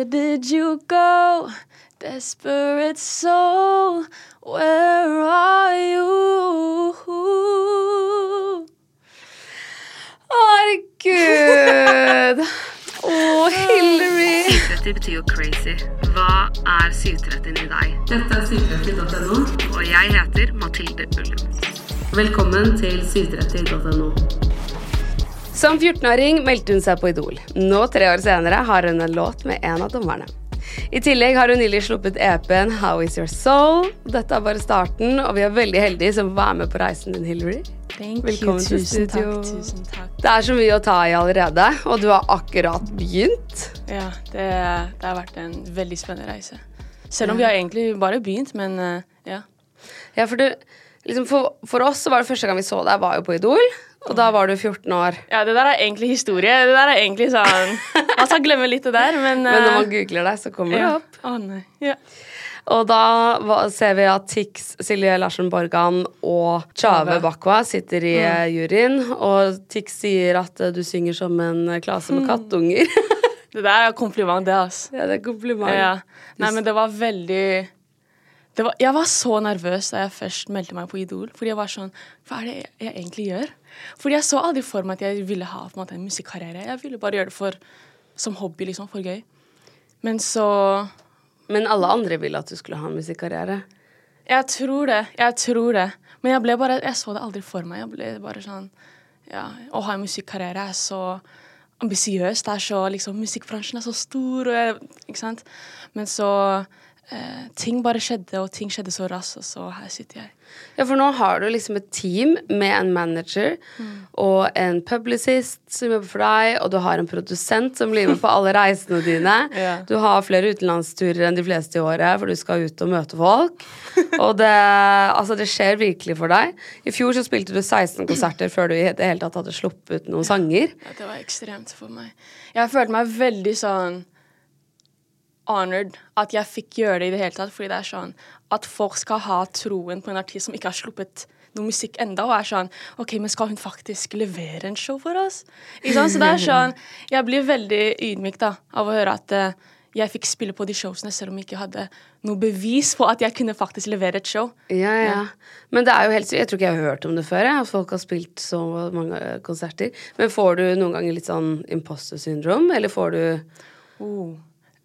Where did you go? Desperate soul, where are you? Herregud! Å, Hillary! 730 betyr jo crazy. Hva er 730 i deg? Dette er 730.no, og jeg heter Mathilde Ullum. Velkommen til 730.no. Som 14-åring meldte hun seg på Idol. Nå, tre år senere, har hun en låt med en av dommerne. I tillegg har hun nylig sluppet EP-en How Is Your Soul. Dette er bare starten, og vi er veldig heldige som være med på reisen din, Hillary. Thank Velkommen you. til studio. takk. Tusen takk. Det er så mye å ta i allerede, og du har akkurat begynt. Ja, det, det har vært en veldig spennende reise. Selv om vi har egentlig bare begynt, men eh, ja. Ja, for, du, liksom for, for oss så var det første gang vi så deg, var jo på Idol. Og da var du 14 år. Ja, det der er egentlig historie. Det der er egentlig sånn Man skal glemme litt det der, men Men når eh, man googler deg, så kommer det opp. Å nei. Ja. Og da ser vi at Tix, Silje Larsen Borgan og Tjave. Bakwa sitter i eh, juryen. Og Tix sier at eh, du synger som en klase med kattunger. Det der er kompliment, det, altså. ja, det er kompliment. Ja. Nei, men det var veldig det var, Jeg var så nervøs da jeg først meldte meg på Idol. Fordi jeg var sånn Hva er det jeg, jeg egentlig gjør? Fordi jeg så aldri for meg at jeg ville ha på en en musikkarriere. Jeg ville bare gjøre det for, som hobby, liksom. For gøy. Men så Men alle andre ville at du skulle ha en musikkarriere. Jeg tror det. Jeg tror det. Men jeg bare Jeg så det aldri for meg. Jeg ble bare sånn Ja, å ha en musikkarriere er så ambisiøst. Liksom Musikkbransjen er så stor, og jeg, ikke sant. Men så eh, Ting bare skjedde, og ting skjedde så raskt, og så her sitter jeg. Ja, for nå har du liksom et team med en manager og en publicist som jobber for deg, og du har en produsent som blir med på alle reisene dine. Ja. Du har flere utenlandsturer enn de fleste i året, for du skal ut og møte folk. Og det, altså, det skjer virkelig for deg. I fjor så spilte du 16 konserter før du i det hele tatt hadde sluppet noen sanger. Ja, det var ekstremt for meg. Jeg følte meg veldig sånn honored at jeg fikk gjøre det i det hele tatt. Fordi det er sånn at folk skal ha troen på en artist som ikke har sluppet noe musikk enda, og er sånn OK, men skal hun faktisk levere en show for oss? Ikke sant? Så det er sånn Jeg blir veldig ydmyk da, av å høre at uh, jeg fikk spille på de showsene selv om jeg ikke hadde noe bevis på at jeg kunne faktisk levere et show. Ja, ja. Men det er jo helt. Jeg tror ikke jeg har hørt om det før, jeg, at folk har spilt så mange eh, konserter. Men får du noen ganger litt sånn imposter syndrom, eller får du Oh.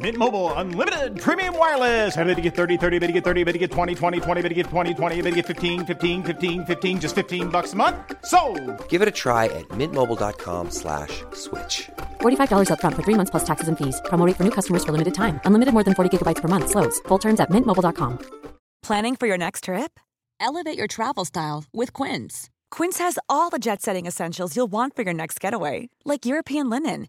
Mint Mobile unlimited premium wireless. Ready to get 30, 30, bit to get 30, bit to get 20, 20, 20, bit to get 20, 20, bit to get 15, 15, 15, 15 just 15 bucks a month. So, Give it a try at mintmobile.com slash switch. $45 upfront for three months plus taxes and fees. Promo rate for new customers for limited time. Unlimited more than 40 gigabytes per month. Slows. Full terms at mintmobile.com. Planning for your next trip? Elevate your travel style with Quince. Quince has all the jet setting essentials you'll want for your next getaway, like European linen,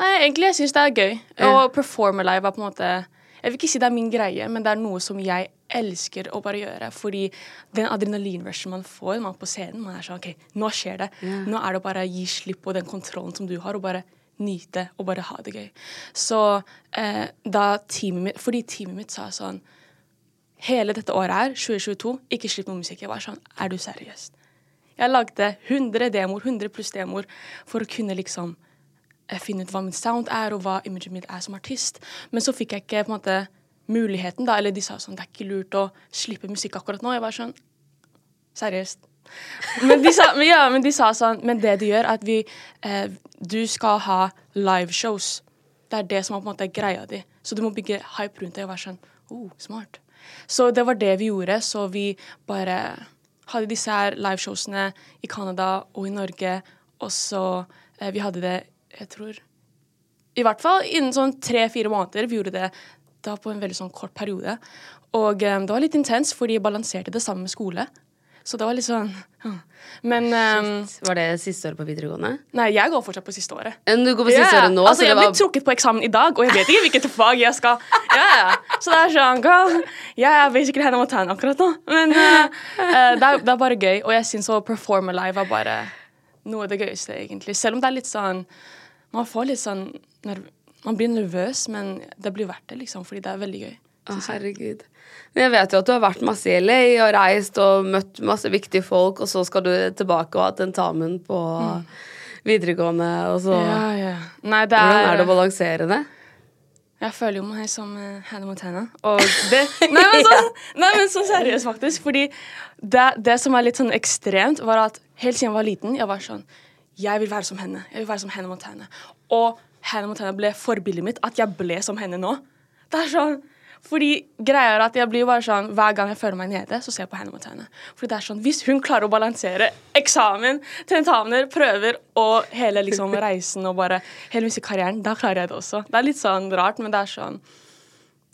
Nei, egentlig jeg syns det er gøy. Å performe live er på en måte Jeg vil ikke si det er min greie, men det er noe som jeg elsker å bare gjøre. Fordi den adrenalinrushen man får når man er på scenen, man er sånn OK, nå skjer det. Nå er det å bare gi slipp på den kontrollen som du har, og bare nyte og bare ha det gøy. Så eh, da teamet mitt Fordi teamet mitt sa sånn Hele dette året her, 2022, ikke slipp noe musikk. Jeg var sånn Er du seriøs? Jeg lagde 100 demoer, 100 pluss demoer, for å kunne liksom finne ut hva min sound er, og hva imaget mitt er som artist. Men så fikk jeg ikke på en måte muligheten, da. Eller de sa sånn Det er ikke lurt å slippe musikk akkurat nå. Jeg var sånn Seriøst. Men de sa, men ja, men de sa sånn Men det de gjør, er at vi eh, Du skal ha liveshows. Det er det som er på en måte greia di. Så du må bygge hype rundt det og være sånn oh, smart. Så det var det vi gjorde. Så vi bare hadde disse her liveshowsene i Canada og i Norge. Og så eh, Vi hadde det, jeg tror I hvert fall innen sånn tre-fire måneder. Vi gjorde det da på en veldig sånn kort periode. Og um, det var litt intens, fordi jeg balanserte det sammen med skole. Så det var litt sånn. Men um, Var det siste året på videregående? Nei, jeg går fortsatt på siste året. Men Du går på siste yeah. året nå? Altså, så jeg blir var... trukket på eksamen i dag, og jeg vet ikke hvilket fag jeg skal Ja, ja. Så det er sånn girl, Jeg er basically Hannah Montana akkurat nå. Men uh, det, er, det er bare gøy, og jeg syns å performe live er bare noe av det gøyeste, egentlig. Selv om det er litt sånn Man får litt sånn Man blir nervøs, men det blir verdt det, liksom, fordi det er veldig gøy. Å, herregud. Men jeg vet jo at du har vært masse i LA og reist og møtt masse viktige folk, og så skal du tilbake og ha tentamen på videregående, og så Mm. Ja, ja. Nei, det er Hvordan er det å balansere det? Jeg føler jo meg som uh, Hannah Montana. Det Nei, men sånn, nei, men sånn seriøst, faktisk. Fordi det, det som er litt sånn ekstremt, var at helt siden jeg var liten, jeg var sånn Jeg vil være som henne. Jeg vil være som Hannah Montana. Og Hannah Montana ble forbildet mitt. At jeg ble som henne nå. Det er sånn fordi greia er at jeg blir bare sånn Hver gang jeg føler meg nede, så ser jeg på Hannah Montana. Fordi det er sånn, Hvis hun klarer å balansere eksamen, tentamener, prøver og hele liksom reisen og bare hele musikkarrieren, da klarer jeg det også. Det er litt sånn rart, men det er sånn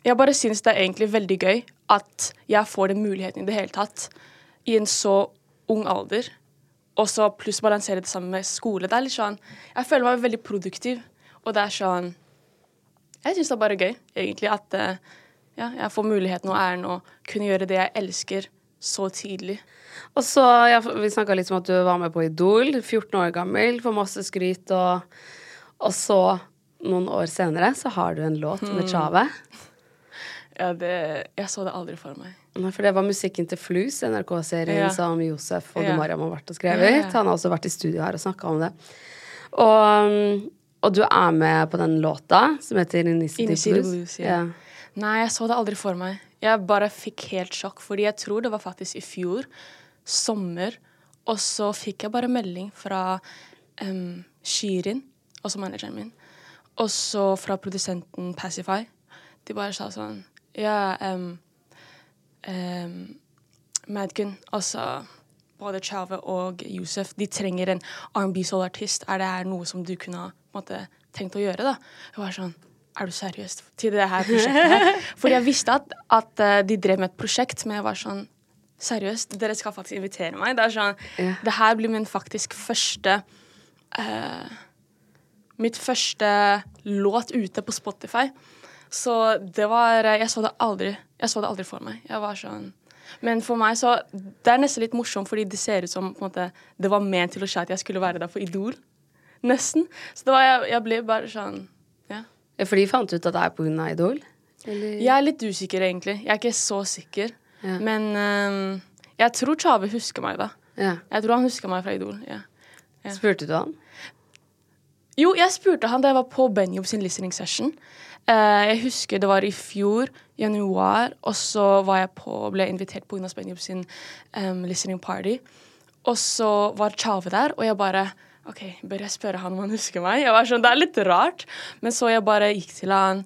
Jeg bare syns det er egentlig veldig gøy at jeg får den muligheten i det hele tatt i en så ung alder. Og så pluss balansere det sammen med skole. Det er litt sånn Jeg føler meg veldig produktiv, og det er sånn Jeg syns det er bare gøy, egentlig, at eh, ja, jeg får muligheten og æren å kunne gjøre det jeg elsker, så tidlig. Og så, ja, Vi snakka litt om at du var med på Idol, 14 år gammel, får masse skryt, og, og så, noen år senere, så har du en låt med Tjave. Ja, det, jeg så det aldri for meg. Nei, For det var musikken til Flus, NRK-serien Ja. som Josef og Ja. Mariam har vært og skrevet. Ja, ja. Han har også vært i studio her og snakka om det. Og, og du er med på den låta som heter Initiative Blues. Blues, ja. Nei, jeg så det aldri for meg. Jeg bare fikk helt sjokk, fordi jeg tror det var faktisk i fjor, sommer, og så fikk jeg bare melding fra um, Shirin, også manageren min, og så fra produsenten Pacify. De bare sa sånn Ja, um, um, Madgun, altså både Chave og Yousef, de trenger en R&B soul-artist. Er det her noe som du kunne måte, tenkt å gjøre, da? Jeg var sånn er du seriøs til det her prosjektet her? Fordi jeg visste at, at eh, de drev med et prosjekt, men jeg var sånn Seriøst, dere skal faktisk invitere meg? Det er sånn, yeah. det her blir min faktisk første uh, Mitt første låt ute på Spotify. Så det var Jeg så det aldri Jeg så det aldri for meg. Jeg var sånn Men for meg så Det er nesten litt morsomt, fordi det ser ut som på en måte, det var ment til å skje at jeg skulle være der for Idol. Nesten. Så det var, jeg, jeg ble bare sånn Ja. For de fant ut at det er pga. Idol? Eller? Jeg er litt usikker, egentlig. Jeg er ikke så sikker. Ja. Men um, jeg tror Tjave husker meg, da. Ja. Jeg tror han husker meg fra Idol. ja. Ja. Spurte du han? Jo, jeg spurte han da jeg var på Benjob sin listening session. Eh, jeg husker det var i fjor, januar, og så var jeg på, ble jeg invitert på Jonas Benjob sin um, listening party. Og så var Tjave der, og jeg bare OK, bør jeg spørre han om han husker meg? Jeg var sånn, Det er litt rart. Men så jeg bare gikk til han,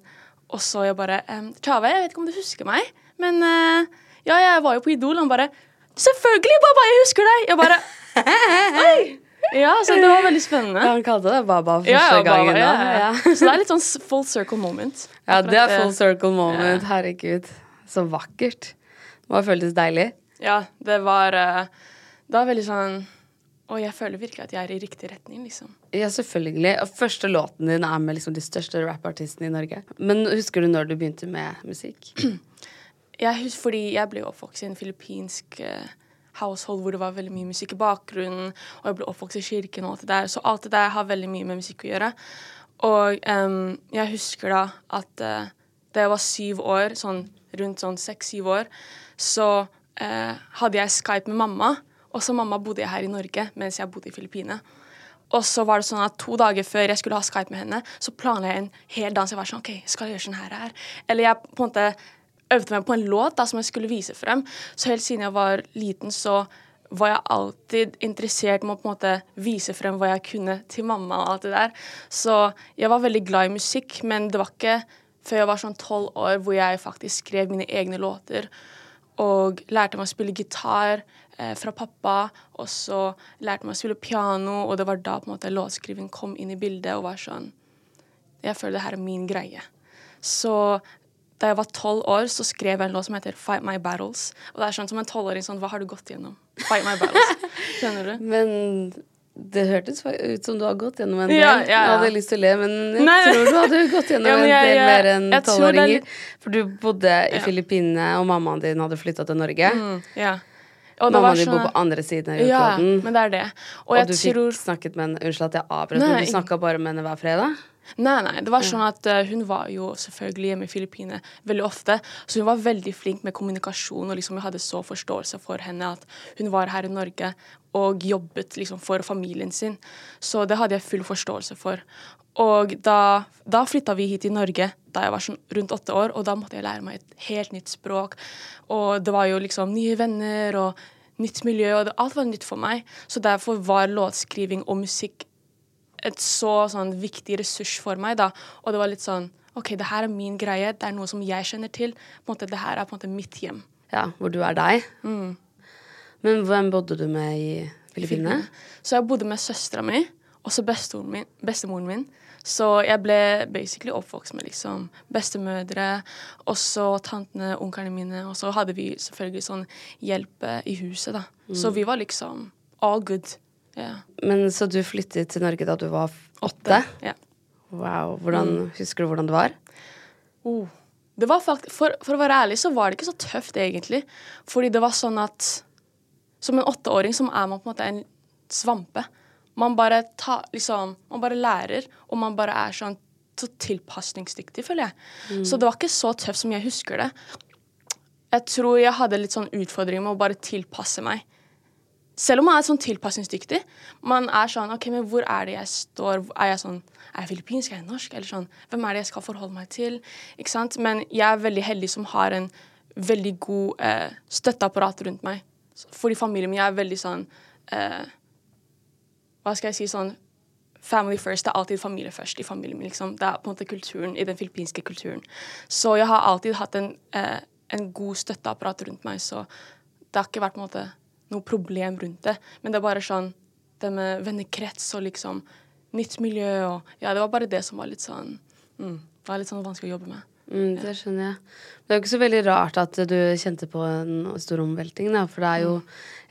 og så jeg bare um, Tjave, jeg vet ikke om du husker meg, men uh, ja, jeg var jo på Idol. Han bare Selvfølgelig, Baba, jeg husker deg! Jeg bare Oi! Ja, så det var veldig spennende. Ja, han kalte det Baba første Ja, gangen. ja, ja. Så det er litt sånn full circle moment. Ja, det er full circle moment. Herregud. Så vakkert. Det må ha føltes deilig. Ja, det var eh, Det var veldig sånn Og jeg føler virkelig at jeg er i riktig retning, liksom. Ja, selvfølgelig. Og første låten din er med liksom de største rappartistene i Norge. Men husker du når du begynte med musikk? Jeg husker, fordi jeg ble oppvokst i en filippinsk eh, household hvor det var veldig mye musikk i bakgrunnen, og jeg ble oppvokst i kirken og alt det der, så alt det der har veldig mye med musikk å gjøre. Og um, jeg husker da at uh, da jeg var syv år, sånn rundt sånn seks-syv år, så uh, hadde jeg Skype med mamma, og så mamma bodde jeg her i Norge mens jeg bodde i Filippinene. Og så var det sånn at to dager før jeg skulle ha Skype med henne, så planla jeg en hel dans. Jeg var sånn OK, skal jeg gjøre sånn her, her? Eller jeg på en måte øvde meg på en låt da, som jeg skulle vise frem. Så helt siden jeg var liten, så var jeg alltid interessert med å på en måte vise frem hva jeg kunne til mamma og alt det der. Så jeg var veldig glad i musikk, men det var ikke før jeg var sånn tolv år hvor jeg faktisk skrev mine egne låter og lærte meg å spille gitar eh, fra pappa. Og så lærte meg å spille piano, og det var da på en måte låtskriving kom inn i bildet og var sånn Jeg føler det her er min greie. Så da jeg var tolv år, så skrev jeg en låt som heter Fight My Battles. Og det er sånn som en tolvåring sånn Hva har du gått gjennom? Fight My Battles. Skjønner du? Men det hørtes ut som du har gått gjennom en del. Ja, ja, ja. Jeg hadde lyst til å le, men jeg Nei. tror du hadde gått gjennom en del mer enn er tolvåringer. For du bodde i. Filippinene, og mammaen din hadde flytta til Norge. Mm, ja. Og det Mammaen din sånn bor på andre siden av Ja, men det er det. Og, og du tror fikk snakket med henne Unnskyld at jeg avbrøt, men du snakka bare med henne hver fredag? Nei, nei. Det var sånn at eh, hun var jo selvfølgelig hjemme i Filippinene veldig ofte. Så hun var veldig flink med kommunikasjon, og liksom jeg hadde så forståelse for henne at hun var her i Norge og jobbet liksom for familien sin. Så det hadde jeg full forståelse for. Og da, da flytta vi hit til Norge da jeg var sånn rundt åtte år, og da måtte jeg lære meg et helt nytt språk. Og det var jo liksom nye venner og nytt miljø, og det, alt var nytt for meg. Så derfor var låtskriving og musikk et så sånn viktig ressurs for meg, da. Og det var litt sånn OK, det her er min greie, det er noe som jeg kjenner til. På en måte, det her er på en måte mitt hjem. Ja, hvor du er deg. Mm. Men hvem bodde du med i Filippinene? Så jeg bodde med søstera mi og så bestemoren min. Så jeg ble basically oppvokst med liksom bestemødre, og så tantene, onklene mine. Og så hadde vi selvfølgelig sånn hjelp i huset, da. Så vi var liksom all good. Ja. Men Så du flyttet til Norge da du var åtte? Ja. Wow. Hvordan, Mm. Husker du hvordan det var? Oh. Det var fakt for, for å være ærlig så var det ikke så tøft, egentlig. Fordi det var sånn at som en åtteåring så er man på en måte en svampe. Man bare, ta, liksom, man bare lærer, og man bare er sånn så tilpasningsdyktig, føler jeg. Så det var ikke så tøft som jeg husker det. Jeg tror jeg hadde litt sånn utfordringer med å bare tilpasse meg. Selv om man er sånn tilpasningsdyktig. Man er sånn OK, men hvor er det jeg står? Er jeg sånn Er jeg filippinsk? Er jeg norsk? Eller sånn Hvem er det jeg skal forholde meg til? Ikke sant? Men jeg er veldig heldig som har en veldig god eh, støtteapparat rundt meg. Fordi familien min er veldig sånn eh, Hva skal jeg si sånn Family first. Det er alltid familie først i familien min. liksom. Det er på en måte kulturen i den filippinske kulturen. Så jeg har alltid hatt en, eh, en god støtteapparat rundt meg, så det har ikke vært på en måte noe problem rundt det. Men det er bare sånn det med vennekrets og liksom nytt miljø og Ja, det var bare det som var litt sånn mm, Det var litt sånn vanskelig å jobbe med. Mm, det skjønner jeg. Det er jo ikke så veldig rart at du kjente på en stor omvelting, da, for det er jo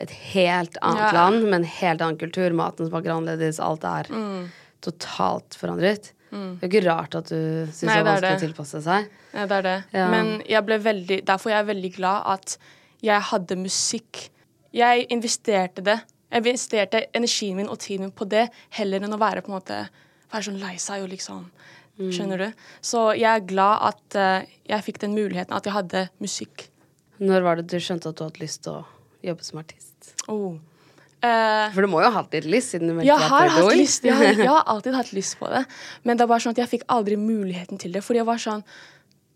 et helt annet Mm. Ja. land med en helt annen kultur. Maten smaker annerledes, alt er Mm. totalt forandret. Det er jo ikke rart at du syns det er vanskelig å tilpasse seg. Nei, det er det. Ja. Men jeg ble veldig, derfor er jeg veldig glad at jeg hadde musikk. Jeg investerte det. Jeg investerte energien min og tiden min på det, heller enn å være på en måte være sånn lei seg og liksom Skjønner du? Så jeg er glad at uh, jeg fikk den muligheten, at jeg hadde musikk. Når var det du skjønte at du hadde lyst til å jobbe som artist? Oh. Uh, For du må jo ha hatt litt lyst, siden du meldte jeg har, hatt lyst, jeg, har, jeg har alltid hatt lyst på det, men det er bare sånn at jeg fikk aldri muligheten til det. Fordi jeg var sånn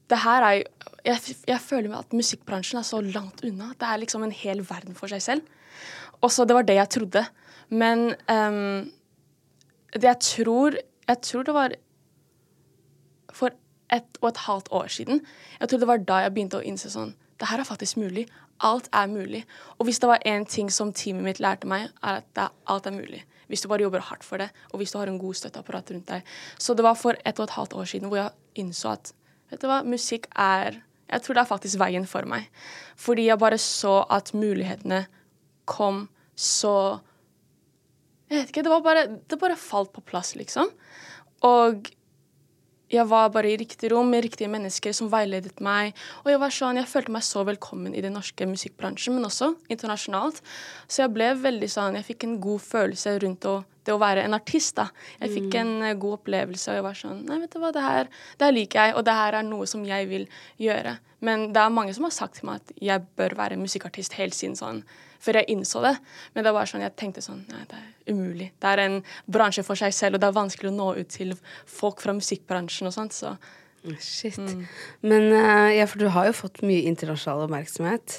det her er jo, jeg, jeg føler at musikkbransjen er så langt unna. Det er liksom en hel verden for seg selv. Og så det var det jeg trodde. Men um, det jeg tror Jeg tror det var for ett og et halvt år siden. Jeg tror det var da jeg begynte å innse sånn Det her er faktisk mulig. Alt er mulig. Og hvis det var én ting som teamet mitt lærte meg, er at det, alt er mulig. Hvis du bare jobber hardt for det, og hvis du har en god støtteapparat rundt deg. Så det var for ett og et halvt år siden hvor jeg innså at vet du hva, musikk er Jeg tror det er faktisk veien for meg. Fordi jeg bare så at mulighetene kom så Jeg vet ikke, det var bare Det bare falt på plass, liksom. Og jeg var bare i riktig rom med riktige mennesker som veiledet meg. Og jeg var sånn, jeg følte meg så velkommen i den norske musikkbransjen, men også internasjonalt. Så jeg ble veldig sånn, jeg fikk en god følelse rundt å det å være en artist, da. Jeg fikk en eh, god opplevelse, og jeg var sånn Nei, vet du hva, det her, det her liker jeg, og det her er noe som jeg vil gjøre. Men det er mange som har sagt til meg at jeg bør være musikkartist helt siden sånn før jeg innså det. Men det var sånn, jeg tenkte sånn Nei, det er umulig. Det er en bransje for seg selv, og det er vanskelig å nå ut til folk fra musikkbransjen og sånt, så Shit. Men eh, ja, for du har jo fått mye internasjonal oppmerksomhet.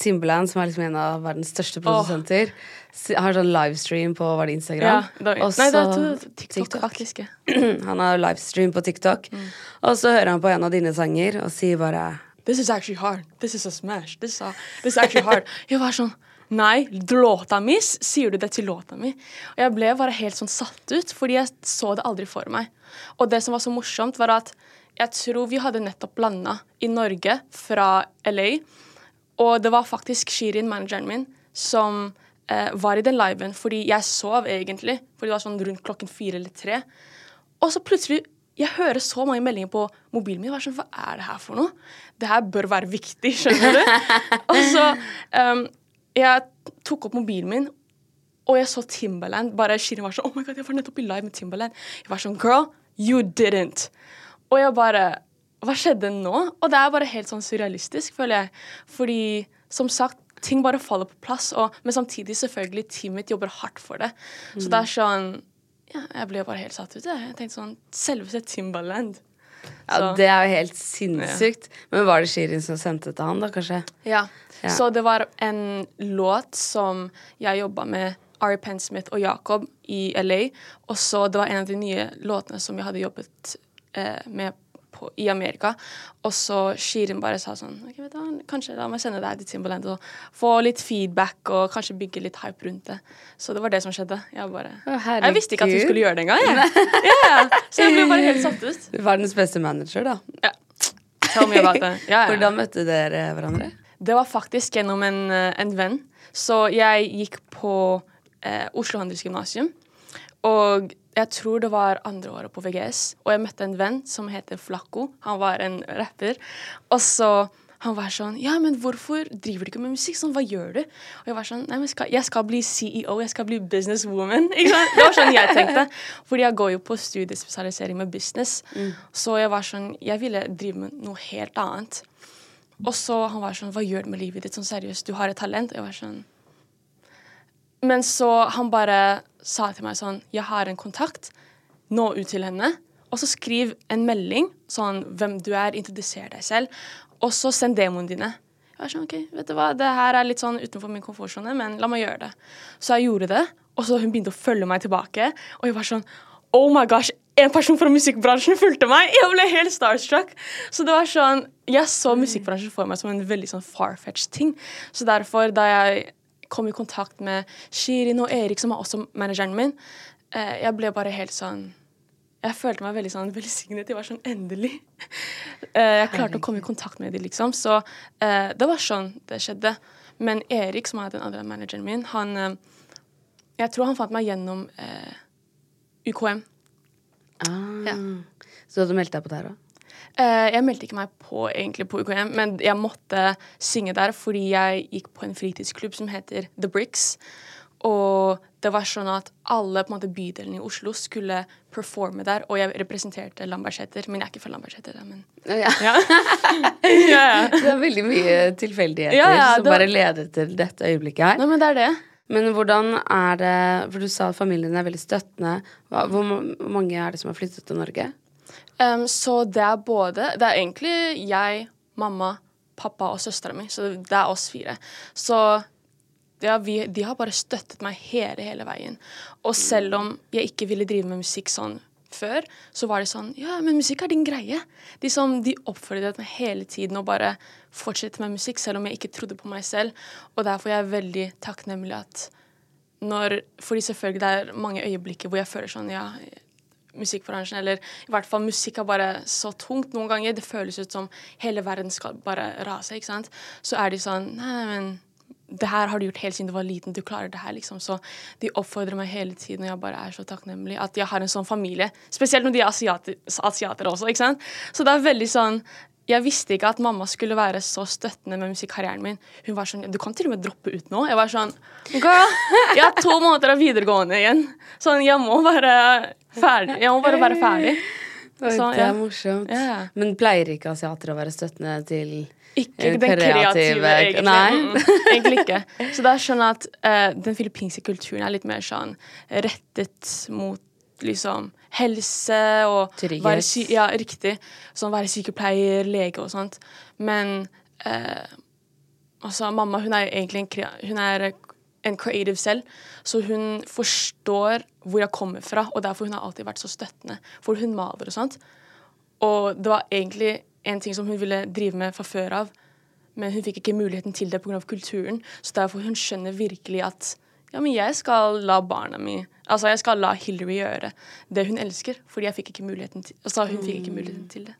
Timberland, som er liksom en av verdens største produsenter, oh. har sånn livestream på var det Instagram. Ja, da, Og nei, det er TikTok, faktisk. han har livestream på TikTok. Mm. Og så hører han på en av dine sanger og sier bare This is actually hard. This is a smash. This is, a, this is actually hard. Jeg var sånn Nei, låta mi? Sier du det til låta mi? Og jeg ble bare helt sånn satt ut, fordi jeg så det aldri for meg. Og det som var så morsomt, var at jeg tror vi hadde nettopp landa i Norge fra LA. Og det var faktisk Shirin, manageren min, som eh, var i den liven fordi jeg sov egentlig. Fordi det var sånn rundt klokken fire eller tre. Og så plutselig jeg hører så mange meldinger på mobilen min. Sånn, Hva er det her for noe? Det her bør være viktig, skjønner du? og så um, Jeg tok opp mobilen min, og jeg så Timberland. Bare Shirin var sånn Oh my god, jeg var nettopp i live med Timberland. Jeg var sånn Girl, you didn't. Og jeg bare Hva skjedde nå? Og det er bare helt sånn surrealistisk, føler jeg. Fordi, som sagt, ting bare faller på plass. Og, men samtidig, selvfølgelig, teamet mitt jobber hardt for det. Så det er sånn ja, jeg ble bare helt satt ut. Jeg, jeg tenkte sånn Selveste Timbaland. Ja, Så- det er jo helt sinnssykt. Men var det Shirin som sendte det til han, da, kanskje? Ja. Ja. Så det var en låt som jeg jobba med Ari Pensmith og Jacob i LA. Og så det var en av de nye låtene som jeg hadde jobbet eh, med på, i Amerika. Og så Shirin bare sa sånn ok, vet du, hva, Kanskje må jeg sende deg til Timbaland og få litt feedback og kanskje bygge litt hype rundt det. Så det var det som skjedde. Jeg bare Å, Jeg visste ikke at du skulle gjøre det engang. jeg. Ja, ja. Så jeg ble bare helt satt ut. Verdens beste manager, da. Ja. Tell me about it. Ja, ja. Hvordan møtte dere hverandre? Det var faktisk gjennom en, eh, en venn. Så jeg gikk på eh, Oslo Handelsgymnasium. Og jeg tror det var andre året på VGS. Og jeg møtte en venn som heter Flakko. Han var en rapper. Og så han var sånn Ja, men hvorfor driver du ikke med musikk? Sånn, hva gjør du? Og jeg var sånn Nei, men skal, jeg skal bli CEO. Jeg skal bli businesswoman. Ikke sant? Det var sånn jeg tenkte. Fordi jeg går jo på studiespesialisering med business. Så jeg var sånn Jeg ville drive med noe helt annet. Og så han var sånn Hva gjør du med livet ditt? Sånn seriøst, du har et talent. Og jeg var sånn Men så han bare sa til meg sånn Jeg har en kontakt. Nå ut til henne. Og så skriv en melding sånn hvem du er, introduser deg selv. Og så send demoene dine. Jeg var sånn, ok, vet du hva, Det her er litt sånn utenfor min komfortsone, men la meg gjøre det. Så jeg gjorde det, og så hun begynte å følge meg tilbake. Og jeg var sånn Oh my gosh, en person fra musikkbransjen fulgte meg! Jeg ble helt starstruck. Så det var sånn Jeg så musikkbransjen for meg som en veldig sånn far-fetched ting. Så derfor, da jeg kom i kontakt med Shirin og Erik, som er også manageren min, eh, jeg ble bare helt sånn jeg følte meg veldig sånn velsignet. Jeg var sånn endelig. Eh, jeg klarte å komme i kontakt med dem, liksom. Så eh, det var sånn det skjedde. Men Erik, som er den andre manageren min, han Jeg tror han fant meg gjennom eh, UKM. Ah. Ja. Så du hadde meldt deg på der òg? Eh, jeg meldte ikke meg på egentlig på UKM, men jeg måtte synge der fordi jeg gikk på en fritidsklubb som heter The Bricks. Og det var sånn at alle på en måte bydelene i Oslo skulle performe der. Og jeg representerte Lambertseter, men jeg er ikke fra Lambertseter. Men Ja. ja. ja, ja. Det er veldig mye tilfeldigheter ja, som det- bare leder til dette øyeblikket her. Nei, men det er det. Men hvordan er det For du sa at familien er veldig støttende. Hvor mange er det som har flyttet til Norge? Um, så det er både Det er egentlig jeg, mamma, pappa og søstera mi. Så det er oss fire. Så ja, vi, de har bare støttet meg hele, hele veien. Og selv om jeg ikke ville drive med musikk sånn før, så var det sånn Ja, men musikk er din greie. De, som, de oppfordret meg hele tiden å bare fortsette med musikk, selv om jeg ikke trodde på meg selv. Og derfor er jeg veldig takknemlig at når Fordi selvfølgelig det er mange øyeblikker hvor jeg føler sånn Ja, musikkbransjen, eller i hvert fall musikk er bare så tungt noen ganger. Det føles ut som hele verden skal bare rase, ikke sant. Så er de sånn Nei, nei, men det her har du gjort helt siden du var liten. Du klarer det her, liksom. Så de oppfordrer meg hele tiden, og jeg bare er så takknemlig at jeg har en sånn familie. Spesielt når de er asiater, asiatere også, ikke sant. Så det er veldig sånn jeg visste ikke at mamma skulle være så støttende med musikkarrieren min. Hun var sånn Du kan til og med droppe ut nå. Jeg var sånn jeg har to måneder av videregående igjen. Sånn, jeg må bare ferdig. Jeg må bare være ferdig. Oi, Så, det er morsomt. Ja. Men pleier ikke asiater å være støttende til Ikke eh, den kreative, egentlig. Nei. Mm, mm, egentlig ikke. Så da skjønner jeg at uh, den filippinske kulturen er litt mer sånn rettet mot liksom helse og Trygghet. være sy Ja, riktig. Sånn være sykepleier, lege og sånt. Men uh, altså, mamma hun er jo egentlig en, hun er en creative selv, så hun forstår hvor jeg kommer fra, og derfor hun har alltid vært så støttende. For hun maler og sånt. Og det var egentlig en ting som hun ville drive med fra før av, men hun fikk ikke muligheten til det pga. kulturen. Så derfor hun skjønner virkelig at ja, men jeg skal la barna mi Altså, jeg skal la Hillary gjøre det hun elsker, fordi jeg fikk ikke muligheten til Altså, hun fikk ikke muligheten til det.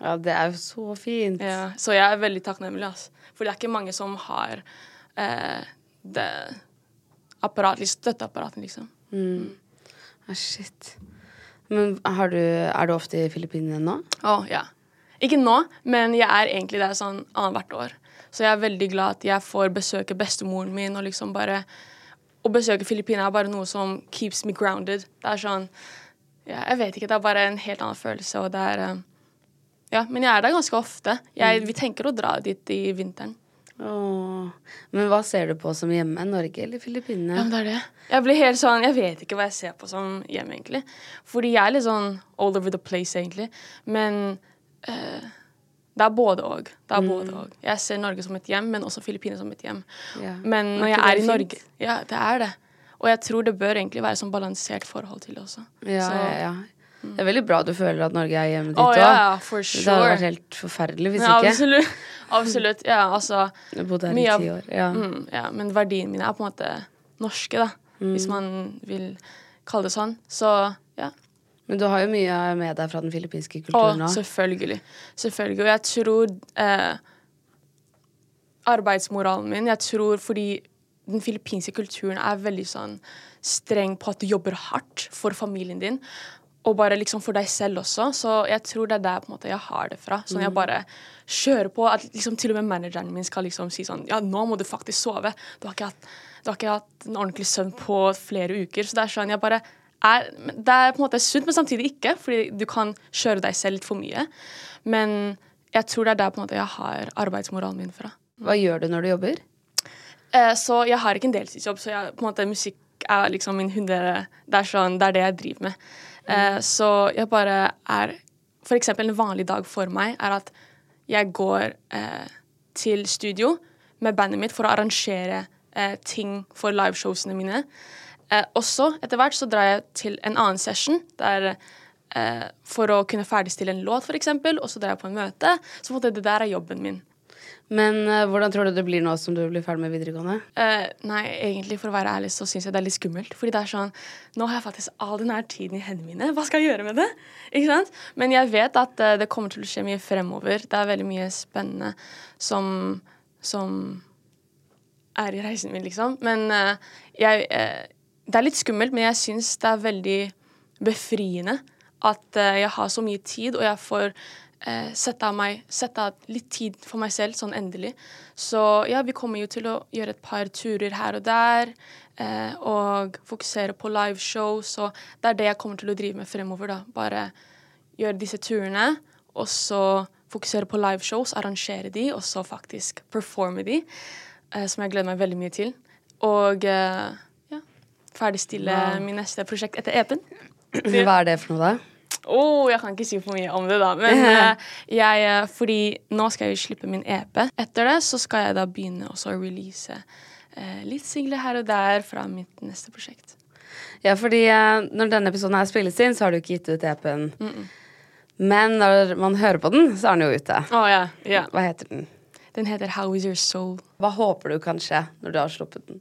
Ja, det er jo så fint. Ja, så jeg er veldig takknemlig, altså. For det er ikke mange som har eh, det apparat, liksom, støtteapparatet, liksom. Ah, shit. Men har du, er du ofte i Filippinene nå? Å, ja. Ikke nå, men jeg er egentlig der sånn annethvert år. Så jeg er veldig glad at jeg får besøke bestemoren min, og liksom bare Å besøke Filippinene er bare noe som keeps me grounded. Det er sånn ja, Jeg vet ikke, det er bare en helt annen følelse, og det er eh, Ja, men jeg er der ganske ofte. Jeg, vi tenker å dra dit i vinteren. Åh. Men hva ser du på som hjemme? Norge eller Ja, Filippinene? men det er det. Jeg blir helt sånn, jeg vet ikke hva jeg ser på som hjem, egentlig. Fordi jeg er litt sånn all over the place, egentlig. Men eh, det er både og. Det er både og. Jeg ser Norge som et hjem, men også Filippinene som et hjem. Ja. Men når jeg er i? Norge Ja, det er det. Og jeg tror det bør egentlig være sånn balansert forhold til det også. Ja, Så- ja, ja. Det er veldig bra du føler at Norge er hjemmet ditt òg. ja, yeah, sure. Det hadde vært helt forferdelig hvis Ja, ikke. absolutt. Absolutt. Ja, altså Jeg bodde her i ti år. Ja. Mm, ja, men verdiene mine er på en måte norske, da. Hvis Mm. man vil kalle det sånn. Så ja. Men du har jo mye med deg fra den filippinske kulturen òg. selvfølgelig. Selvfølgelig. Og jeg tror eh, arbeidsmoralen min Jeg tror fordi den filippinske kulturen er veldig sånn streng på at du jobber hardt for familien din. Og bare liksom for deg selv også. Så jeg tror det er der på en måte jeg har det fra. Sånn jeg bare kjører på. At liksom til og med manageren min skal liksom si sånn Ja, nå må du faktisk sove. Du har ikke hatt, du har ikke hatt en ordentlig søvn på flere uker. Så det er sånn jeg bare er Det er på en måte sunt, men samtidig ikke. Fordi du kan kjøre deg selv litt for mye. Men jeg tror det er der på en måte jeg har arbeidsmoralen min fra. Hva gjør du når du jobber? Eh, så jeg har ikke en deltidsjobb, så jeg, på en måte, musikk er liksom min hundre det, er sånn, det er det jeg driver med. Eh, så jeg bare er For eksempel en vanlig dag for meg er at jeg går eh, til studio med bandet mitt for å arrangere eh, ting for liveshowsene mine. Eh, også etter hvert så drar jeg til en annen session der eh, for å kunne ferdigstille en låt, f.eks., og så drar jeg på en møte. Så det der er jobben min. Men uh, hvordan tror du det blir nå som du blir ferdig med videregående? Uh, nei, egentlig for å være ærlig så syns jeg det er litt skummelt. Fordi det er sånn Nå har jeg faktisk all den her tiden i hendene mine. Hva skal jeg gjøre med det? Ikke sant? Men jeg vet at uh, det kommer til å skje mye fremover. Det er veldig mye spennende som, som er i reisen min, liksom. Men jeg Det er litt skummelt, men jeg syns det er veldig befriende at jeg har så mye tid, og jeg får eh, sette av, meg, sette av litt tid for meg selv, sånn endelig. Så ja, vi kommer jo til å gjøre et par turer her og der, eh, og fokusere på liveshow, så det er det jeg kommer til å drive med fremover, da. Bare gjøre disse turene, og så fokusere på liveshows, arrangere de, og så faktisk performe de, eh, som jeg gleder meg veldig mye til. Og eh, ja, ferdigstille min neste prosjekt etter EP-en. Hva er det for noe, da? Oh, jeg kan ikke si for mye om det, da. Men eh, jeg, eh, fordi nå skal jeg jo slippe min EP. Etter det så skal jeg da begynne også å release eh, litt singler her og der fra mitt neste prosjekt. Ja, fordi eh, når denne episoden her spilles inn, så har du ikke gitt ut EP-en. Men når man hører på den, så er den jo ute. Oh, yeah, yeah. Hva heter den? Den heter How Is Your Soul. Hva håper du kan skje når du har sluppet den?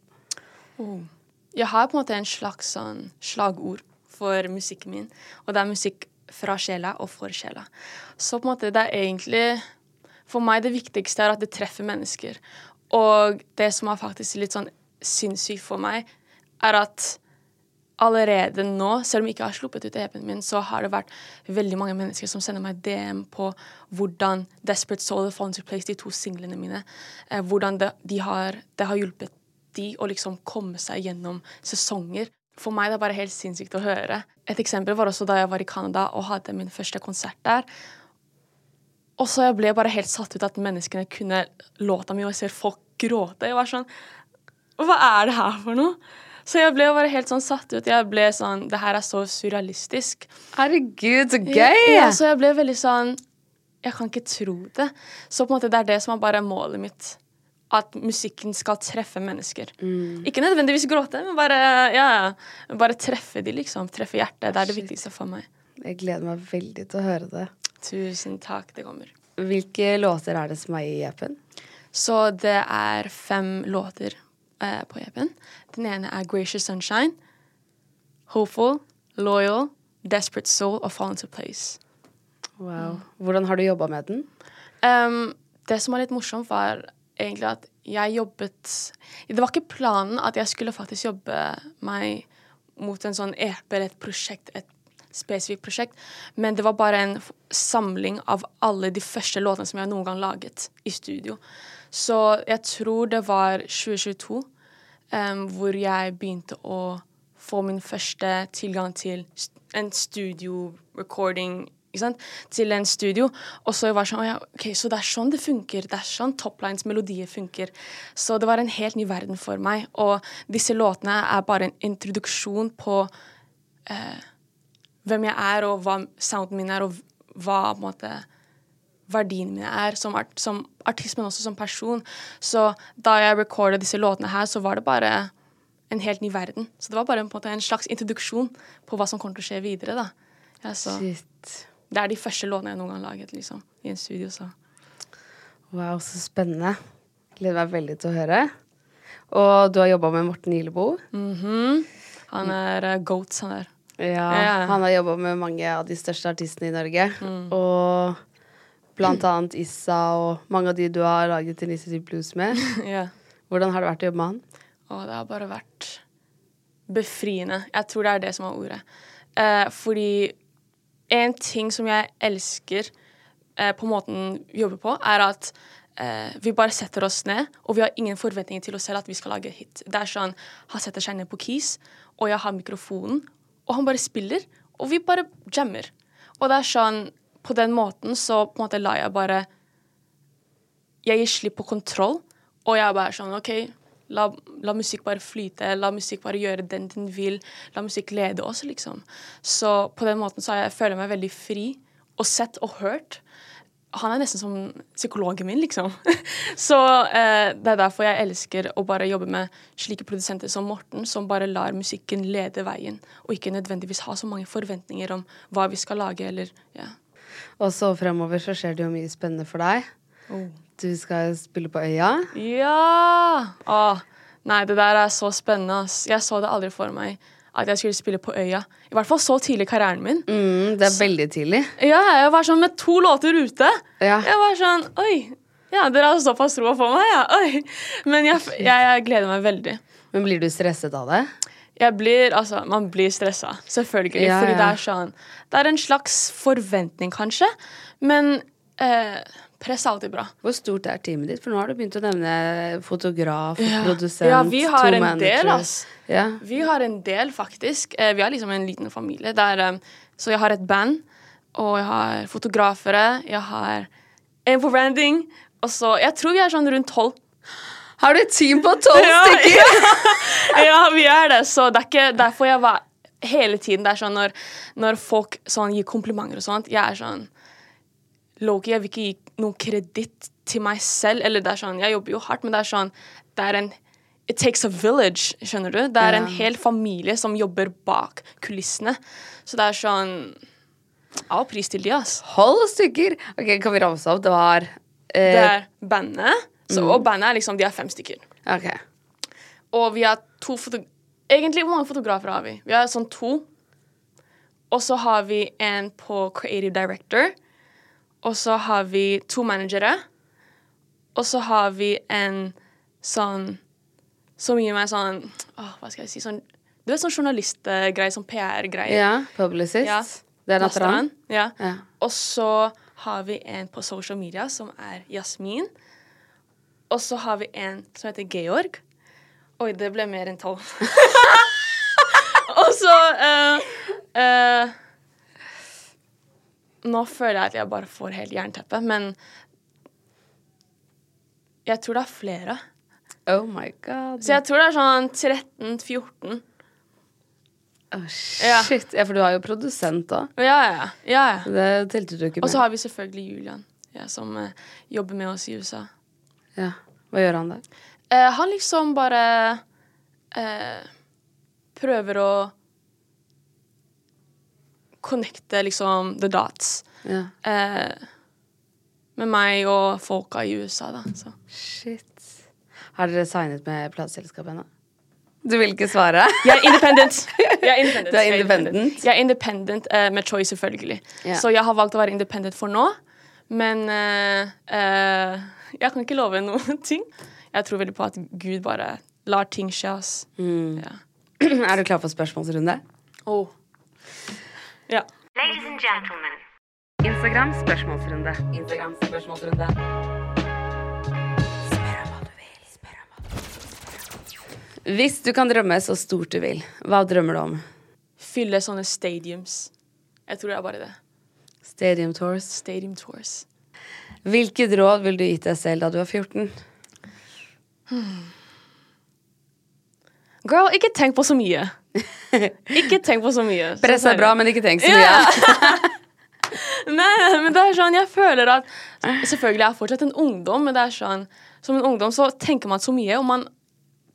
Jeg har på en måte en slags sånn slagord for musikken min, og det er musikk fra sjela og for sjela. Så på en måte det er egentlig For meg det viktigste er at det treffer mennesker. Og det som er faktisk litt sånn sinnssykt for meg, er at allerede nå, selv om jeg ikke har sluppet ut EP-en min, så har det vært veldig mange mennesker som sender meg DM på hvordan Desperate Soul og Fall Into Place, de to singlene mine, eh, hvordan det, de har, det har hjulpet de å liksom komme seg gjennom sesonger. For meg det er bare helt sinnssykt å høre. Et eksempel var også da jeg var i Canada og hadde min første konsert der. Og så jeg ble bare helt satt ut at menneskene kunne låta mi, og jeg ser folk gråte. Jeg var sånn Hva er det her for noe? Så jeg ble bare helt sånn satt ut. Jeg ble sånn Det her er så surrealistisk. Herregud, så gøy! Ja, så jeg ble veldig sånn Jeg kan ikke tro det. Så på en måte det er det som er bare målet mitt. At musikken skal treffe mennesker. Ikke nødvendigvis gråte, men bare, ja, ja, bare treffe de, liksom. Treffe hjertet. Det er det viktigste for meg. Jeg gleder meg veldig til å høre det. Tusen takk. Det kommer. Hvilke låter er det som er i EP-en? Så det er fem låter eh, på EP-en. Den ene er Gracious Sunshine, Hopeful, Loyal, Desperate Soul og Fall Into Place. Wow. Hvordan har du jobba med den? Um, det som var litt morsomt, var egentlig at jeg jobbet Det var ikke planen at jeg skulle faktisk jobbe meg mot en sånn EP eller et prosjekt, et spesifikt prosjekt, men det var bare en samling av alle de første låtene som jeg noen gang laget i studio. Så jeg tror det var 2022 um, hvor jeg begynte å få min første tilgang til en studio-recording ikke sant? Til en studio. Og så var sånn, «Å ja, ok, så det er sånn det funker. Det er sånn toplines, melodier funker. Så det var en helt ny verden for meg. Og disse låtene er bare en introduksjon på eh, hvem jeg er, og hva sounden min er, og hva på en måte verdiene mine er som, art, som artist, men også som person. Så da jeg recordet disse låtene her, så var det bare en helt ny verden. Så det var bare en, måte, en slags introduksjon på hva som kommer til å skje videre. da. Ja, så. Shit. Det er de første låtene jeg noen gang laget liksom, i en studio. så. Wow, så spennende. Gleder meg veldig til å høre. Og du har jobba med Morten Ilebo. -hmm. Han er uh, goat, han der. Ja, Ja. Han har jobba med mange av de største artistene i Norge. Og blant annet Issa og mange av de du har laget Initiative Blues med. ja. Hvordan har det vært å jobbe med han? Og det har bare vært befriende. Jeg tror det er det som er ordet. Eh, fordi en ting som jeg elsker eh, på måten vi jobber på, er at eh, vi bare setter oss ned, og vi har ingen forventninger til oss selv at vi skal lage hit. Det er sånn, Han setter seg ned på keys, og jeg har mikrofonen, og han bare spiller, og vi bare jammer. Og det er sånn, på den måten så på en måte lar jeg bare jeg gir slipp på kontroll, og jeg er bare sånn OK, la, la musikk bare flyte, la musikk bare gjøre den den vil, la musikk lede oss, liksom. Så på den måten så jeg, jeg, jeg meg veldig fri og sett og hørt. Han er nesten som psykologen min, liksom. så eh, det er derfor jeg elsker å bare jobbe med slike produsenter som Morten, som bare lar musikken lede veien, og ikke nødvendigvis ha så mange forventninger om hva vi skal lage, eller ja. Og så fremover så skjer det jo mye spennende for deg. Du skal spille på Øya. Ja! Åh, nei, det der er så spennende. ass. Jeg så det aldri for meg at jeg skulle spille på Øya. I hvert fall så tidlig i karrieren min. Mm, det er veldig tidlig. Ja, jeg var sånn med to låter ute. Ja. Jeg var sånn Oi. Ja, dere har såpass troa på meg, ja. Oi. Men jeg, jeg, jeg gleder meg veldig. Men blir du stresset av det? Jeg blir, altså, Man blir stressa, selvfølgelig. Ja, fordi ja. det er sånn Det er en slags forventning, kanskje. Men eh, press er alltid bra. Hvor stort er teamet ditt? For nå har du begynt å nevne fotograf, Ja. produsent, Ja, vi har to en managers. del, ass. Ja. Vi har en del, faktisk. Eh, vi har liksom en liten familie. Der, eh, så jeg har et band, og jeg har fotografere, jeg har en på branding, og så Jeg tror vi er sånn rundt tolv. Har du et team på tolv stykker? ja, vi er det. Så det er ikke derfor jeg var hele tiden Det er sånn når, når folk sånn gir komplimenter og sånt, jeg er sånn Loki, jeg vil ikke gi noen kreditt til meg selv. Eller det er sånn, Jeg jobber jo hardt, men det er sånn Det er en It takes a village, skjønner du? Det er en hel familie som jobber bak kulissene. Så det er sånn All pris til de, ass. Hold stykker! Ok, Kan vi ramse opp? Det var uh... Det er bandet, så, og bandet er liksom De er fem stykker. Okay. Og vi har to foto... Egentlig, hvor mange fotografer har vi? Vi har sånn to. Og så har vi en på creative director. Og så har vi to managere. Og så har vi en sånn Som gir meg sånn åh, Hva skal jeg si? Sånn Du vet sånn journalistgreie, sånn PR-greie. Ja, publicist. Ja. Det er. Natharan, Ja. Ja. Og så har vi en på social media som er Jasmin. Og så har vi en som heter Georg. Oi, det ble mer enn tolv. og så uh, eh, Nå føler jeg at jeg bare får helt jernteppe, men jeg tror det er flere. Oh my god. Så jeg tror det er sånn 13-14. Oh, shit. Ja, for du har jo produsent òg. Ja, ja, ja. ja. Det telte du ikke Og så har vi selvfølgelig Julian, ja, som eh, jobber med oss i USA. Ja. Hva gjør han der? Eh, han liksom bare eh, prøver å connecte liksom the dots Ja. eh, med meg og folka i USA, da. Så. Shit. Har dere signet med plateselskap ennå? Du vil ikke svare? Jeg er independent. Jeg er independent. Du er independent? Jeg er independent eh, med Choice, selvfølgelig. Ja. Så jeg har valgt å være independent for nå. Men eh, eh, jeg kan ikke love noen ting. Jeg tror veldig på at Gud bare lar ting skje. Mm. Ja. er du klar for spørsmålsrunde? Oh. Ja. Ladies and gentlemen. Instagram spørsmålsrunde. Instagram spørsmålsrunde. Spør om hva du vil. Spør om hva du vil. Hvis du kan drømme så stort du vil, hva drømmer du om? Fylle sånne stadiums. Jeg tror det er bare det. Stadium tours. Stadium tours. Hvilket råd ville du gitt deg selv da du var 14? Girl, ikke tenk på så mye. Ikke tenk på så mye. Press er bra, men ikke tenk så mye. Ja. Nei, men det er sånn, jeg føler at Selvfølgelig er jeg fortsatt en ungdom, men det er sånn Som en ungdom så tenker man så mye, og man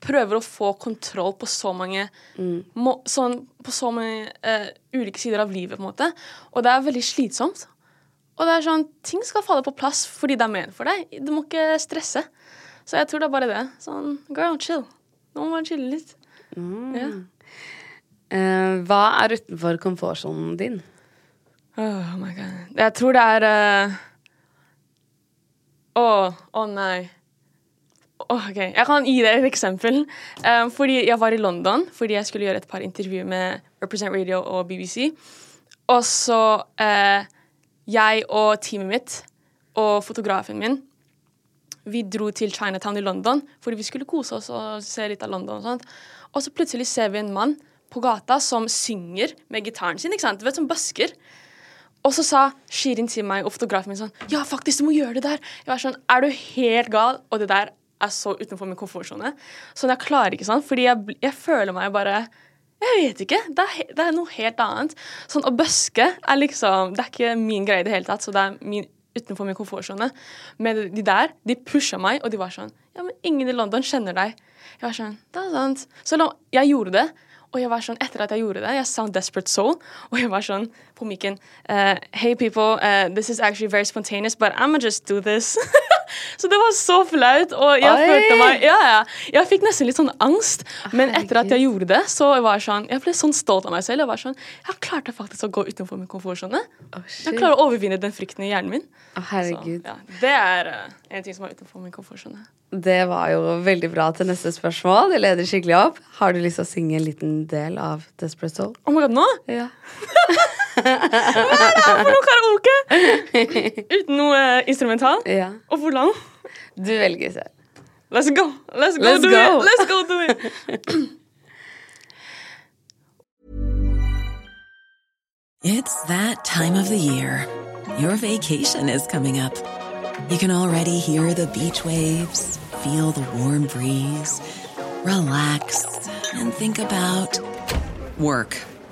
prøver å få kontroll på så mange må, sånn, På så mange uh, ulike sider av livet, på en måte. Og det er veldig slitsomt. Og det er sånn, ting skal falle på plass fordi det er ment for deg. Du må ikke stresse. Så jeg tror det er bare det. Sånn, girl, chill. Nå må man chille litt. Ja. Eh, hva er utenfor komfortsonen din? Oh my god. Jeg tror det er eh, Å, oh, nei. Oh, ok, Jeg kan gi deg et eksempel. Um, fordi Jeg var i London fordi jeg skulle gjøre et par intervjuer med Represent Radio og BBC. Og så uh, Jeg og teamet mitt og fotografen min vi dro til Chinatown i London fordi vi skulle kose oss og se litt av London. Og sånt. Og så plutselig ser vi en mann på gata som synger med gitaren sin. ikke sant? Du vet, Som basker. Og så sa Shirin til meg og fotografen min sånn Ja, faktisk, du må gjøre det der. Jeg var sånn Er du helt gal? Og det der er så utenfor min komfortsone. Sånn, jeg klarer ikke sånn, fordi jeg, jeg føler meg bare Jeg vet ikke. Det er, det er noe helt annet. Sånn, Å buske er liksom Det er ikke min greie i det hele tatt, så det er min, utenfor min komfortsone. Men de der, de pusha meg, og de var sånn Ja, men ingen i London kjenner deg. Jeg var sånn Det er sant. Så jeg gjorde det. Og jeg var sånn, etter at jeg gjorde det, jeg sang Desperate Soul, og jeg var sånn på mikken uh, Hey people, uh, this is actually very spontaneous, but I'm gonna just do this. så det var så flaut, og jeg Oi! følte meg Ja, ja. Jeg fikk nesten litt sånn angst, men etter at jeg gjorde det, så var jeg sånn Jeg ble sånn stolt av meg selv. Jeg var sånn Jeg klarte faktisk å gå utenfor min komfortsone. Oh, jeg klarer å overvinne den frykten i hjernen min. Så, herregud. ja, det er eh, en ting som er utenfor min komfortsone. Det var jo veldig bra til neste spørsmål. Det leder skikkelig opp. Har du lyst til å synge en liten del av Desperate Soul? Oh my god, nå? Ja. For noe karaoke! Uten noe eh, instrumental. ja. Og hvor lang? Du velger selv. Let's go! Let's go Let's do go. it! Let's go do it! It's that time of the year. Your vacation is coming up. You can already hear the beach waves, feel the warm breeze, relax, and think about work.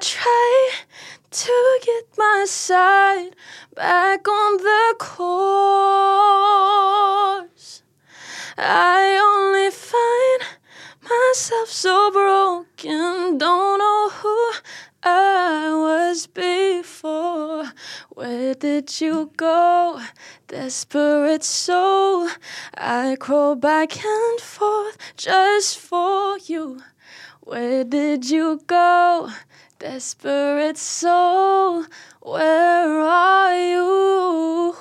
try to get my side back on the course, I only find myself so broken. Don't know who I was before. Where did you go, desperate soul? I crawl back and forth just for you. Where did you go, desperate soul? Where are you?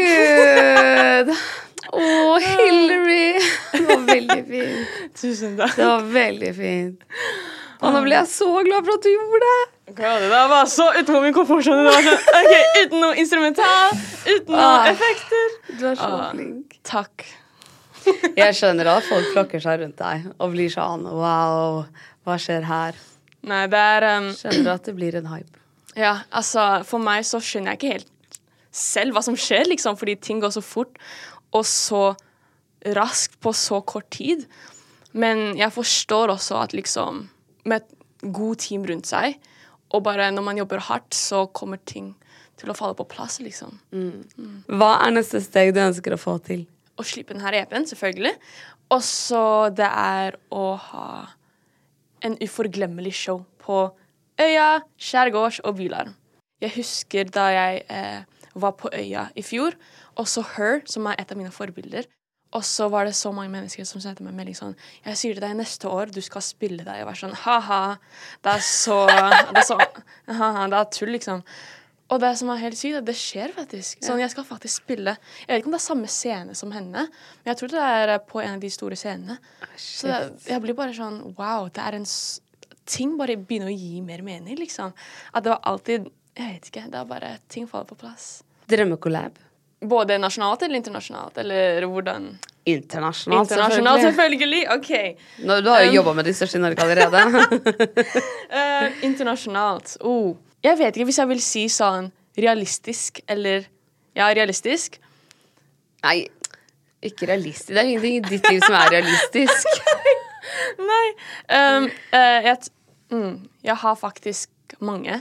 Herregud! Å, Hillary! Det var veldig fint. Tusen takk. Det var veldig fint. Og nå ble jeg så glad for at du gjorde det. God, det var så utenfor min komfortsone. Det var sånn, ok, Uten noe instrumental, uten noe Ah. effekter. Du er så Ah. flink. Takk. Jeg skjønner at folk flokker seg rundt deg og blir sånn wow, hva skjer her? Nei, det er um, Skjønner at det blir en hype. Ja, altså, for meg så skjønner jeg ikke helt selv hva som skjer, liksom, fordi ting går så fort og så raskt på så kort tid. Men jeg forstår også at liksom med et god team rundt seg, og bare når man jobber hardt, så kommer ting til å falle på plass, liksom. Hva er neste steg du ønsker å få til? Å slippe denne EP-en, selvfølgelig. Og så det er å ha en uforglemmelig show på Øya, skjærgårds og Bylarm. Jeg husker da jeg eh, var på Øya i fjor, og så Her, som er et av mine forbilder. Og så var det så mange mennesker som sendte meg melding sånn Jeg sier til deg neste år, du skal spille deg. Jeg var sånn ha-ha. Det er så Det er så ha-ha, det er tull, liksom. Og det som er helt sykt, er at det skjer faktisk. Sånn, Jeg skal faktisk spille Jeg vet ikke om det er samme scene som henne, men jeg tror det er på en av de store scenene. Så det, jeg blir bare sånn Wow, det er en Ting bare begynner å gi mer mening, liksom. At det var alltid Jeg vet ikke. Det er bare Ting faller på plass. Drømmekollab? Både nasjonalt eller internasjonalt, eller hvordan? Internasjonalt, Internasjonalt, selvfølgelig. selvfølgelig. OK. Nå, du har jo Um, jobba med de største i Norge allerede. uh, internasjonalt. Oh. Jeg vet ikke hvis jeg vil si sånn realistisk eller Ja, realistisk. Nei, ikke realistisk. Det er ingenting i ditt liv som er realistisk. Nei. Um, uh, jeg, mm, jeg har faktisk mange.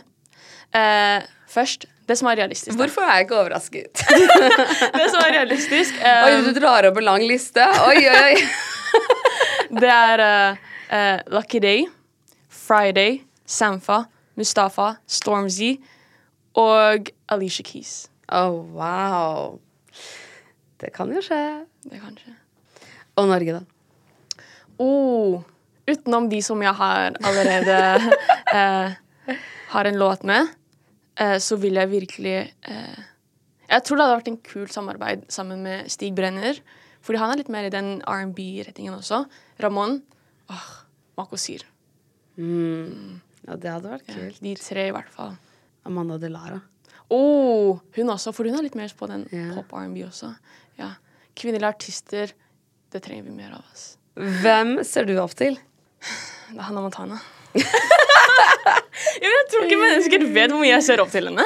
Uh, først det som er realistisk. da. Hvorfor er jeg ikke overrasket? Det som er realistisk Oi, um, du drar opp en lang liste. Oi, oi, oi. Det er uh, Lucky Day, Friday, Sampha, Mustafa, Stormzy og Alicia Keys. Oh, wow. Det kan jo skje. Det kan skje. Og Norge, da? Oh, utenom de som jeg har allerede eh, har en låt med, eh, så vil jeg virkelig eh, Jeg tror det hadde vært en kul samarbeid sammen med Stig Brenner. Fordi han er litt mer i den R&B-rettingen også. Ramón. Åh, Mako Syr. Ja, det hadde vært Ja, kult. de tre, i hvert fall. Amanda Delara. Oh, hun også, for hun er litt mer på den yeah. pop R&B også. Ja. Kvinnelige artister, det trenger vi mer av. Oss. Hvem ser du opp til? Det er Hannah Montana. ja, jeg tror ikke mennesker vet hvor mye jeg ser opp til henne.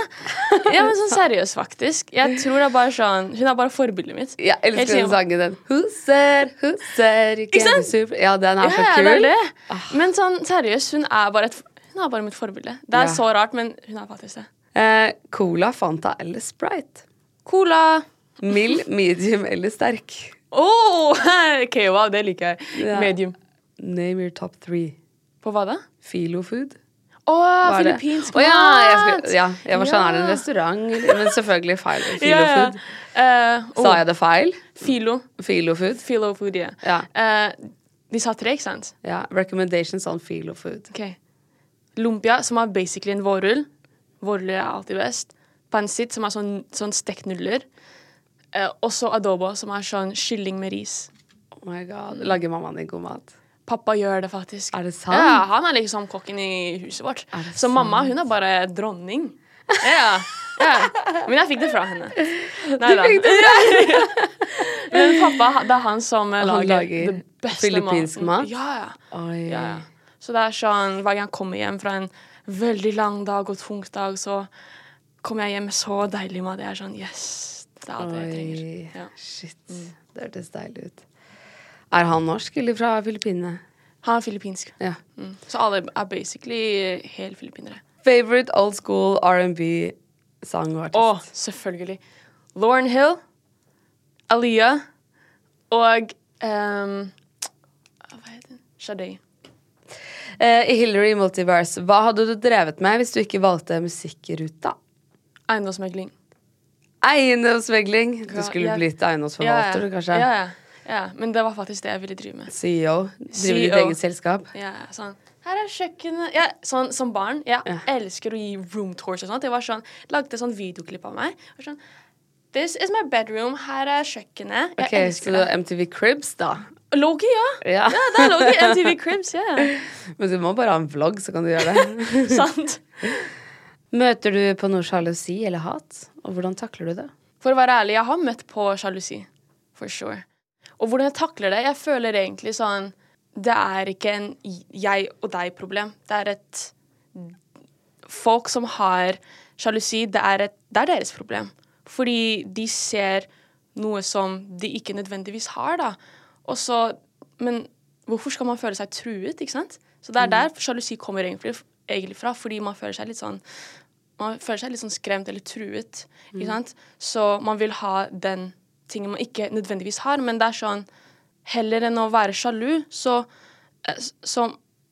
Ja, men sånn seriøst, faktisk. Jeg tror det er bare sånn Hun er bare forbildet mitt. Jeg elsker den sangen den. Who said, who said you Ikke sant? be super Ja, den er Ja, så ja, kul. det er det. Men sånn seriøst, hun er bare et, hun er bare mitt forbilde. Det er Ja. så rart, men hun er faktisk det. Eh, Cola, Fanta eller Sprite? Cola. Mild, medium eller sterk? Oh, ok, wow, det liker jeg. Ja. Medium. Name your top three. På hva da? Filofood? Å, oh, filippinsk Å ja, jeg, skulle, ja, jeg var sånn, er det en restaurant? Men selvfølgelig feil. Ja, ja. Filofood. Eh, Sa oh, jeg det feil? Filo. Filofood? Filofood, ja. Ja. Uh, de sa tre, ikke sant? ja. Recommendations on filofood. Ok. Lumpia, som er basically en vårrull vårruller er alltid best. Pancit, som er sånn, sånn stekt nudler. Eh, og så adobo, som er sånn kylling med ris. Oh my god. Lager mammaen din god mat? Pappa gjør det faktisk. Er det sant? Ja, Han er liksom kokken i huset vårt. Det Så mamma hun er bare dronning. Ja, ja. Men jeg fikk det fra henne. Nei da. Men pappa, det er han som eh, Han lager, lager det beste filippinsk mat? mat? Ja, ja. Oi. ja, ja. Så det er sånn, hver gang jeg kommer hjem fra en veldig lang dag og tung dag, så kommer jeg hjem med så deilig mat. Jeg er sånn Yes, det er alt jeg trenger. Ja. Shit. Det hørtes deilig ut. Er han norsk eller fra Filippinene? Han er filippinsk. Ja. Mm. Så alle er basically helt filippinere. Favorite old school R&B sang og artist? Å, oh, selvfølgelig. Lauren Hill, Aliyah og um, Hva heter hun? Sade. Eh, I Hillary Multiverse, hva hadde du drevet med hvis du ikke valgte musikkruta? Eiendomsmegling. Eiendomsmegling. Du Ja, skulle jeg- blitt eiendomsforvalter, du, kanskje? Ja, ja, ja. Men det var faktisk det jeg ville drive med. CEO. Driver ditt eget selskap. Ja, sånn Her er kjøkkenet ja, sånn, Som barn. Jeg Ja. elsker å gi room tours og sånt. Jeg var sånn, lagde sånn videoklipp av meg. Og sånn This is my bedroom. Her er kjøkkenet. Jeg Ok, Så elsker du har. MTV Cribs, da? Loki, ja. Ja. Ja, det er Loki. MTV Crims, ja. Men du må bare ha en vlogg, så kan du gjøre det. Sant. Møter du på noe sjalusi eller hat? Og hvordan takler du det? For å være ærlig, jeg har møtt på sjalusi. For sure. Og hvordan jeg takler det Jeg føler egentlig sånn Det er ikke en jeg og deg-problem. Det er et Folk som har sjalusi, det det er deres problem. Fordi de ser noe som de ikke nødvendigvis har, da. Og så Men hvorfor skal man føle seg truet, ikke sant? Så det er der sjalusi kommer egentlig, egentlig fra, fordi man føler seg litt sånn man føler seg litt sånn skremt eller truet. Ikke sant? Så man vil ha den tingen man ikke nødvendigvis har, men det er sånn Heller enn å være sjalu, så, eh, så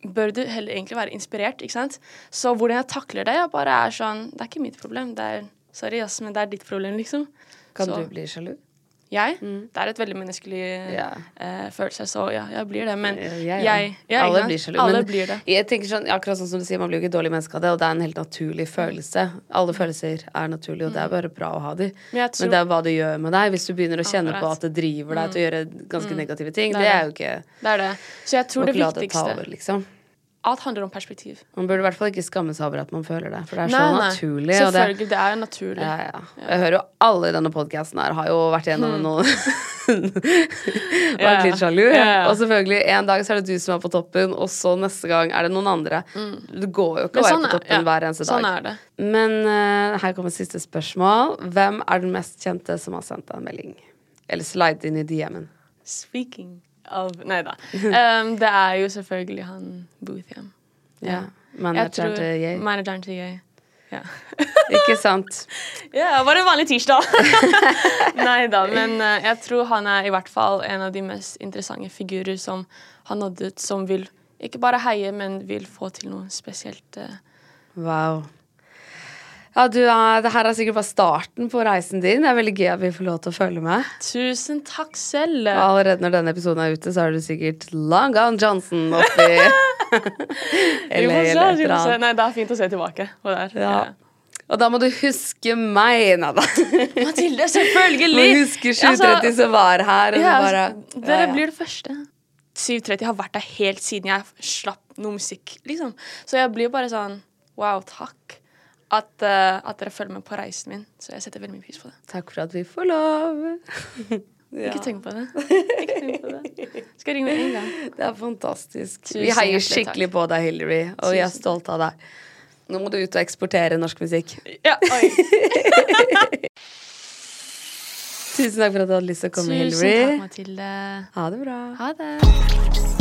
bør du heller egentlig være inspirert, ikke sant? Så hvordan jeg takler det, jeg bare er sånn Det er ikke mitt problem. Det er Sorry, ass, men det er ditt problem, liksom. Kan Så- du bli sjalu? Jeg? Det er et veldig menneskelig Ja. uh, følelse, så ja, jeg blir det. Men jeg, ja, jeg ja, Alle blir sjalu. Alle blir det. Jeg tenker sånn, akkurat sånn som du sier, Man blir jo ikke dårlig menneske av det, og det er en helt naturlig følelse. Alle følelser er naturlige, og det er bare bra å ha de. Mm. Men tror- Men det er hva det gjør med deg. Hvis du begynner å kjenne på at det driver deg til å gjøre ganske negative ting, Det det er er jo ikke Det er det. Så jeg tror det viktigste over, liksom. Alt handler om perspektiv. Man burde i hvert fall ikke skamme seg over at man føler det, for det er så Nei, nei. naturlig. Og det, Selvfølgelig. Det er naturlig. ja, ja. Jeg hører jo alle i denne podkasten her har jo vært gjennom noe Vært litt sjalu. ja, ja. Og selvfølgelig, en dag så er det du som er på toppen, og så neste gang er det noen andre. Du går jo ikke å være sånn på er- toppen ja, hver eneste dag. sånn er det. Men uh, her kommer siste spørsmål. Hvem er den mest kjente som har sendt deg en melding? Eller slide inn i DM-en. Speaking of Nei da. Um, det er jo selvfølgelig han Bootham. Ja. Manageren til Yay. Manageren til Yay. Ja. Ikke sant? Ja, bare en vanlig tirsdag. Nei da, men uh, jeg tror han er i hvert fall en av de mest interessante figurer som har nådd ut, som vil ikke bare heie, men vil få til noe spesielt. Uh, Wow. Ja, du er, det her er sikkert bare starten på reisen din. Det er veldig gøy at vi får lov til å følge med. Tusen takk selv. Og allerede når denne episoden er ute, så er du sikkert Long Gone Johnson oppi Eller, et eller annet. Nei, det er fint å se tilbake på det her. Ja. Og da må du huske meg, Nada. Mathilde, selvfølgelig! Du husker 730 som var her. Og Ja, bare, ja, dere blir det første. 730 har vært der helt siden jeg slapp noe musikk, liksom. Så jeg blir bare sånn Wow, takk. At, uh, at dere følger med på reisen min. Så jeg setter veldig mye pris på det. Takk for at vi får lov. Ja. Ikke tenk på det. Ikke tenk på det. Skal ringe med en gang. Det er fantastisk. Tusen vi heier skikkelig takk. på deg, Hillary, og vi er Tusen stolte av deg. Nå må du ut og eksportere norsk musikk. Ja, oi. Tusen takk for at du hadde lyst til å komme, Tusen Hillary. takk, Mathilde. Ha det bra. Ha det.